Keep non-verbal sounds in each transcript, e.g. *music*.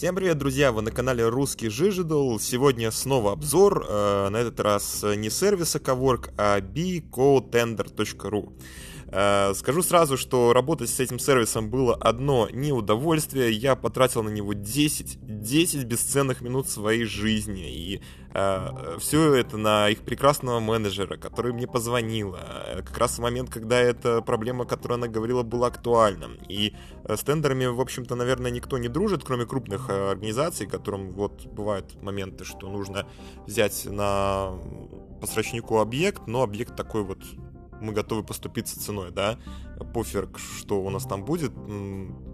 Всем привет, друзья! Вы на канале Русский Жижидл. Сегодня снова обзор, э, на этот раз не сервиса Cowork, а bcodetender.ru. Э, скажу сразу, что работать с этим сервисом было одно неудовольствие. Я потратил на него 10, 10 бесценных минут своей жизни. И э, все это на их прекрасного менеджера, который мне позвонил. Э, как раз в момент, когда эта проблема, о которой она говорила, была актуальна. И э, с тендерами, в общем-то, наверное, никто не дружит, кроме крупных организаций, которым вот бывают моменты, что нужно взять на поставщику объект, но объект такой вот мы готовы поступиться ценой, да, пофиг, что у нас там будет,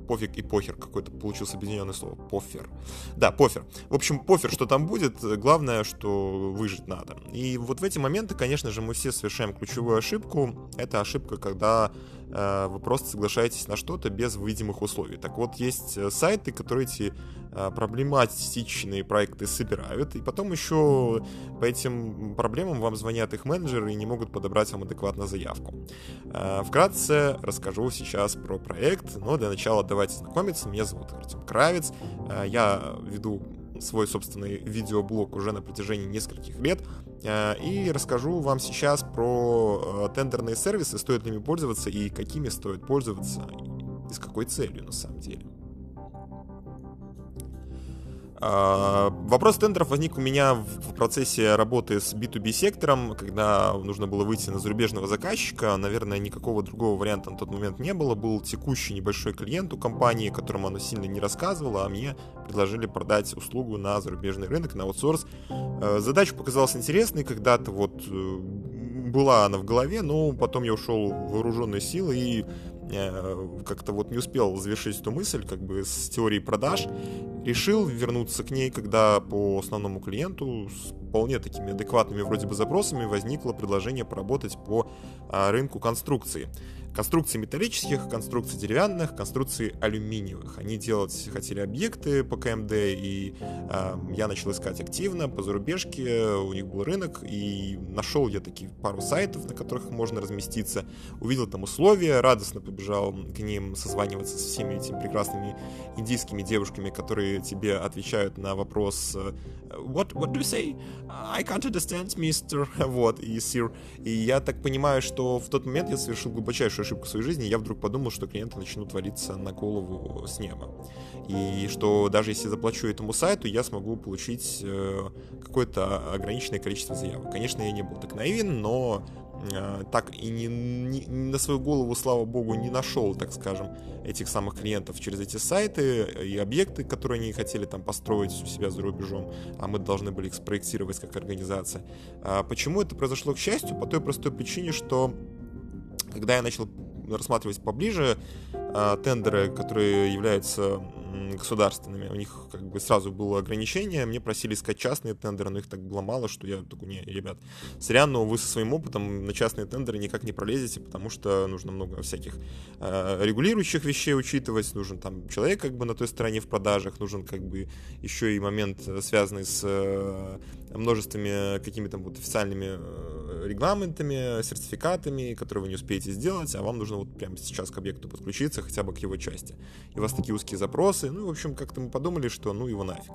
пофиг и похер, какое-то получилось объединенное слово, пофер. Да, пофер. В общем, пофер, что там будет, главное, что выжить надо. И вот в эти моменты, конечно же, мы все совершаем ключевую ошибку. Это ошибка, когда э, вы просто соглашаетесь на что-то без видимых условий. Так вот, есть э, сайты, которые эти э, проблематичные проекты собирают, и потом еще по этим проблемам вам звонят их менеджеры и не могут подобрать вам адекватно заявку. Вкратце расскажу сейчас про проект, но для начала давайте знакомиться. Меня зовут Артем Кравец, я веду свой собственный видеоблог уже на протяжении нескольких лет. Э, и расскажу вам сейчас про э, тендерные сервисы, стоит ли ими пользоваться и какими стоит пользоваться, и с какой целью на самом деле. А, вопрос тендеров возник у меня в процессе работы с B2B сектором, когда нужно было выйти на зарубежного заказчика. Наверное, никакого другого варианта на тот момент не было. Был текущий небольшой клиент у компании, которому она сильно не рассказывала, а мне предложили продать услугу на зарубежный рынок, на аутсорс. А, задача показалась интересной, когда-то вот э, была она в голове, но потом я ушел в вооруженные силы и э, как-то вот не успел завершить эту мысль как бы с теорией продаж решил вернуться к ней, когда по основному клиенту с вполне такими адекватными вроде бы запросами возникло предложение поработать по а, рынку конструкции. Конструкции металлических, конструкций деревянных, конструкций алюминиевых. Они делать хотели объекты по КМД, и э, я начал искать активно по зарубежке, у них был рынок, и нашел я такие пару сайтов, на которых можно разместиться, увидел там условия, радостно побежал к ним созваниваться со всеми этими прекрасными индийскими девушками, которые тебе отвечают на вопрос э, What, what do you say? I can't understand, mister. *laughs* Вот, и sir. И я так понимаю, что в тот момент я совершил глубочайшую ошибку своей жизни, я вдруг подумал, что клиенты начнут валиться на голову с неба. И что даже если заплачу этому сайту, я смогу получить э, какое-то ограниченное количество заявок. Конечно, я не был так наивен, но э, так и не, не, на свою голову, слава богу, не нашел, так скажем, этих самых клиентов через эти сайты и объекты, которые они хотели там построить у себя за рубежом, а мы должны были их спроектировать как организация. А почему это произошло, к счастью? По той простой причине, что когда я начал рассматривать поближе э, тендеры, которые являются государственными. У них как бы сразу было ограничение. Мне просили искать частные тендеры, но их так было мало, что я такой, не, ребят, сорян, но вы со своим опытом на частные тендеры никак не пролезете, потому что нужно много всяких э, регулирующих вещей учитывать. Нужен там человек как бы на той стороне в продажах, нужен как бы еще и момент, э, связанный с э, множествами какими-то вот официальными э, регламентами, сертификатами, которые вы не успеете сделать, а вам нужно вот прямо сейчас к объекту подключиться, хотя бы к его части. И у вас такие узкие запросы, ну, в общем, как-то мы подумали, что ну его нафиг.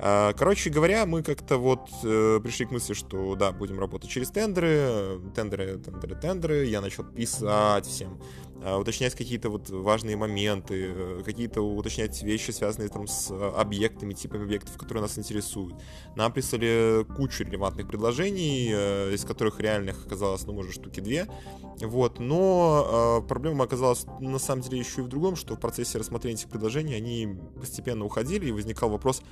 А, короче говоря, мы как-то вот э, пришли к мысли, что да, будем работать через тендеры, тендеры, тендеры, тендеры. Я начал писать всем, уточнять какие-то вот важные моменты, э, какие-то уточнять вещи, связанные там с объектами, типами объектов, которые нас интересуют. Нам прислали кучу релевантных предложений, э, из которых реальных оказалось, ну, может, штуки две. Вот, но э, проблема оказалась на самом деле еще и в другом, что в процессе рассмотрения этих предложений они постепенно уходили, и возникал вопрос,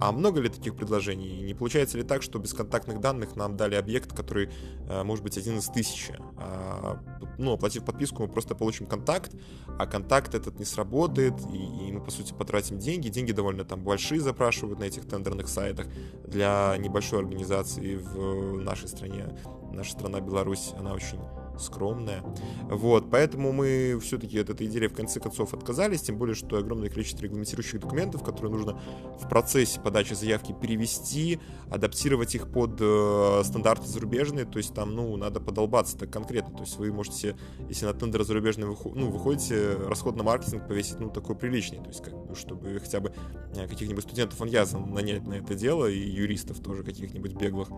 а много ли таких предложений? Не получается ли так, что без контактных данных нам дали объект, который э, может быть один из тысячи? А, ну, оплатив подписку, мы просто получим контакт, а контакт этот не сработает, и, и мы, по сути, потратим деньги. Деньги довольно там большие запрашивают на этих тендерных сайтах для небольшой организации в нашей стране. Наша страна Беларусь, она очень скромная. Вот, поэтому мы все-таки от этой идеи в конце концов отказались, тем более, что огромное количество регламентирующих документов, которые нужно в процессе подачи заявки перевести, адаптировать их под э, стандарты зарубежные, то есть там, ну, надо подолбаться так конкретно, то есть вы можете, если на тендер зарубежный выход, ну, выходите, расход на маркетинг повесить, ну, такой приличный, то есть как бы, чтобы хотя бы э, каких-нибудь студентов Аньяза нанять на это дело и юристов тоже каких-нибудь беглых,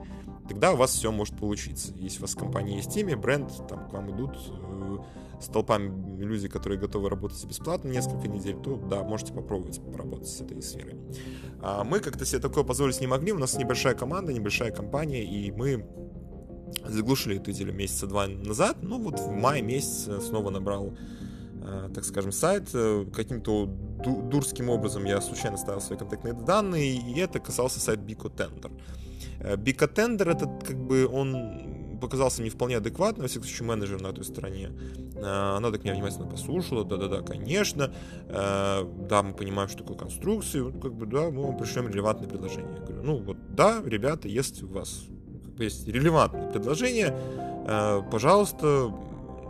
тогда у вас все может получиться. Если у вас в компании есть имя, бренд, там к вам идут э, с толпами люди, которые готовы работать бесплатно несколько недель, то да, можете попробовать поработать с этой сферой. А мы как-то себе такое позволить не могли, у нас небольшая команда, небольшая компания, и мы заглушили эту идею месяца два назад, ну вот в мае месяц снова набрал э, так скажем, сайт. Э, каким-то дурским образом я случайно ставил свои контактные данные, и это касался сайта Bico Tender. Bico Tender, этот как бы он показался мне вполне адекватным, во всяком случае, менеджер на той стороне. Э, она так меня внимательно послушала, да-да-да, конечно, э, да, мы понимаем, что такое конструкции, вот, как бы, да, мы вам пришлем релевантные предложения. Я говорю, ну вот, да, ребята, если у вас есть релевантные предложения, э, пожалуйста,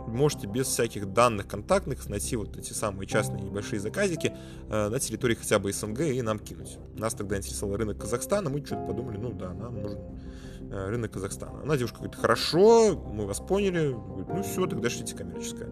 можете без всяких данных контактных найти вот эти самые частные небольшие заказики э, на территории хотя бы СНГ и нам кинуть. Нас тогда интересовал рынок Казахстана, мы что-то подумали, ну да, нам нужен рынок Казахстана. Она девушка говорит, хорошо, мы вас поняли. Говорит, ну все, тогда шлите коммерческое.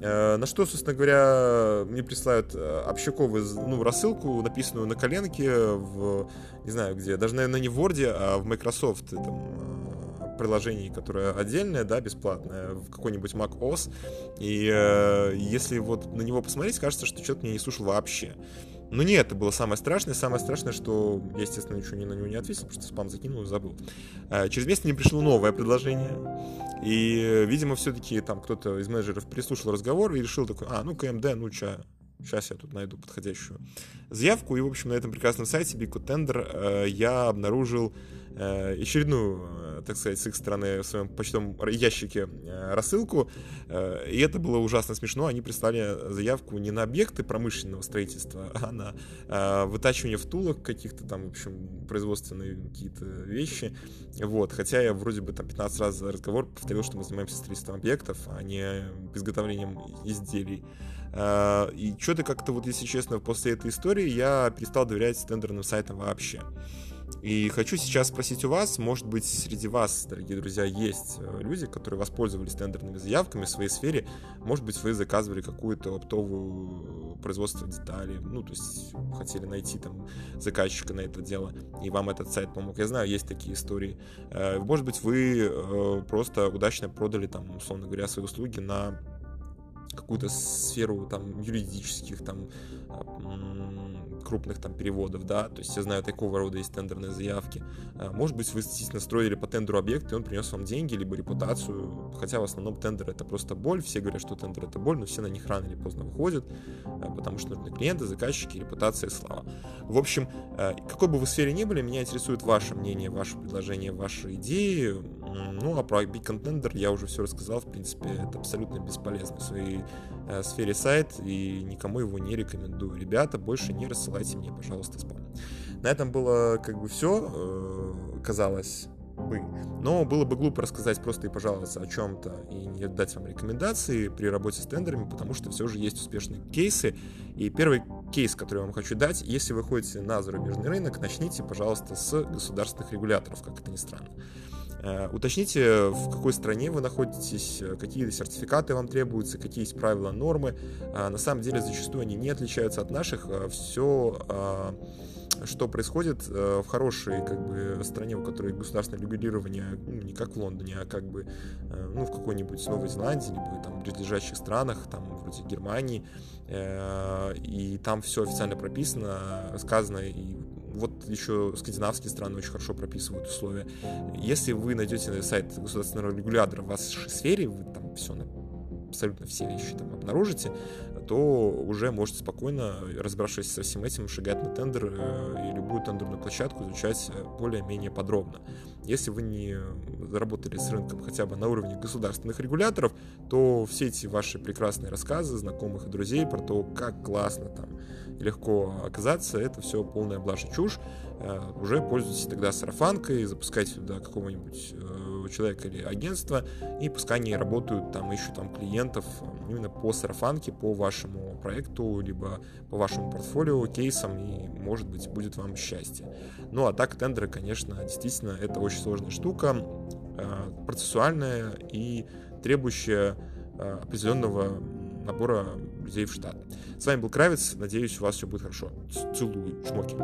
Э, на что, собственно говоря, мне присылают э, общаковую ну, рассылку, написанную на коленке в, не знаю где, даже, наверное, не в Word, а в Microsoft там, приложении, которое отдельное, да, бесплатное, в какой-нибудь Mac OS. И э, если вот на него посмотреть, кажется, что человек меня не слушал вообще. Ну не это было самое страшное. Самое страшное, что я, естественно, ничего не на него не ответил, потому что спам закинул и забыл. А, через месяц мне пришло новое предложение. И, видимо, все-таки там кто-то из менеджеров прислушал разговор и решил такой, а, ну КМД, ну ча, сейчас я тут найду подходящую заявку. И, в общем, на этом прекрасном сайте Bico Tender э, я обнаружил Э, очередную, э, так сказать, с их стороны в своем почтовом ящике э, рассылку. И это было ужасно смешно. Они прислали заявку не на объекты промышленного строительства, *laughs* а на вытачивание втулок каких-то там, в общем, производственные какие-то вещи. Вот. Хотя я вроде бы там 15 раз за разговор повторил, что мы занимаемся строительством объектов, а не изготовлением изделий. И что-то как-то, вот если честно, после этой истории я перестал доверять тендерным сайтам вообще. И хочу сейчас спросить у вас, может быть, среди вас, дорогие друзья, есть э, люди, которые воспользовались тендерными заявками в своей сфере. Может быть, вы заказывали какую-то оптовую производство деталей, ну, то есть хотели найти там заказчика на это дело, и вам этот сайт помог. Я знаю, есть такие истории. Э, может быть, вы э, просто удачно продали там, условно говоря, свои услуги на какую-то сферу там юридических там крупных там переводов, да, то есть я знаю, такого рода есть тендерные заявки. А, может быть, вы действительно строили по тендеру объект, и он принес вам деньги, либо репутацию, хотя в основном тендер это просто боль, все говорят, что тендер это боль, но все на них рано или поздно выходят, а, потому что нужны клиенты, заказчики, репутация, слава. В общем, а, какой бы вы сфере ни были, меня интересует ваше мнение, ваше предложение, ваши идеи, ну, а про Contender я уже все рассказал, в принципе, это абсолютно бесполезно в своей сфере сайт, и никому его не рекомендую. Ребята, больше не рассылайте мне, пожалуйста, спам. На этом было как бы все, э, казалось бы. Но было бы глупо рассказать просто и пожаловаться о чем-то и не дать вам рекомендации при работе с тендерами, потому что все же есть успешные кейсы. И первый кейс, который я вам хочу дать, если вы ходите на зарубежный рынок, начните, пожалуйста, с государственных регуляторов, как это ни странно. Э, уточните, в какой стране вы находитесь, э, какие сертификаты вам требуются, какие есть правила, нормы. Э, на самом деле зачастую они не отличаются от наших. Все что происходит в хорошей как бы, стране, у которой государственное регулирование ну, не как в Лондоне, а как бы ну, в какой-нибудь Новой Зеландии, либо там в близлежащих странах, там вроде Германии, и там все официально прописано, сказано, и вот еще скандинавские страны очень хорошо прописывают условия. Если вы найдете сайт государственного регулятора в вашей сфере, вы там все абсолютно все вещи там обнаружите, то уже можете спокойно, разобравшись со всем этим, шагать на тендер э, и любую тендерную площадку изучать э, более-менее подробно. Если вы не заработали с рынком хотя бы на уровне государственных регуляторов, то все эти ваши прекрасные рассказы знакомых и друзей про то, как классно там легко оказаться, это все полная блажь чушь. Э, уже пользуйтесь тогда сарафанкой, запускайте туда какого-нибудь э, человека или агентства, и пускай они работают, там ищут там клиентов э, именно по сарафанке, по вашему проекту, либо по вашему портфолио, кейсам, и, может быть, будет вам счастье. Ну, а так, тендеры, конечно, действительно, это очень сложная штука, процессуальная и требующая определенного набора людей в штат. С вами был Кравец. Надеюсь, у вас все будет хорошо. Целую. Чмоки.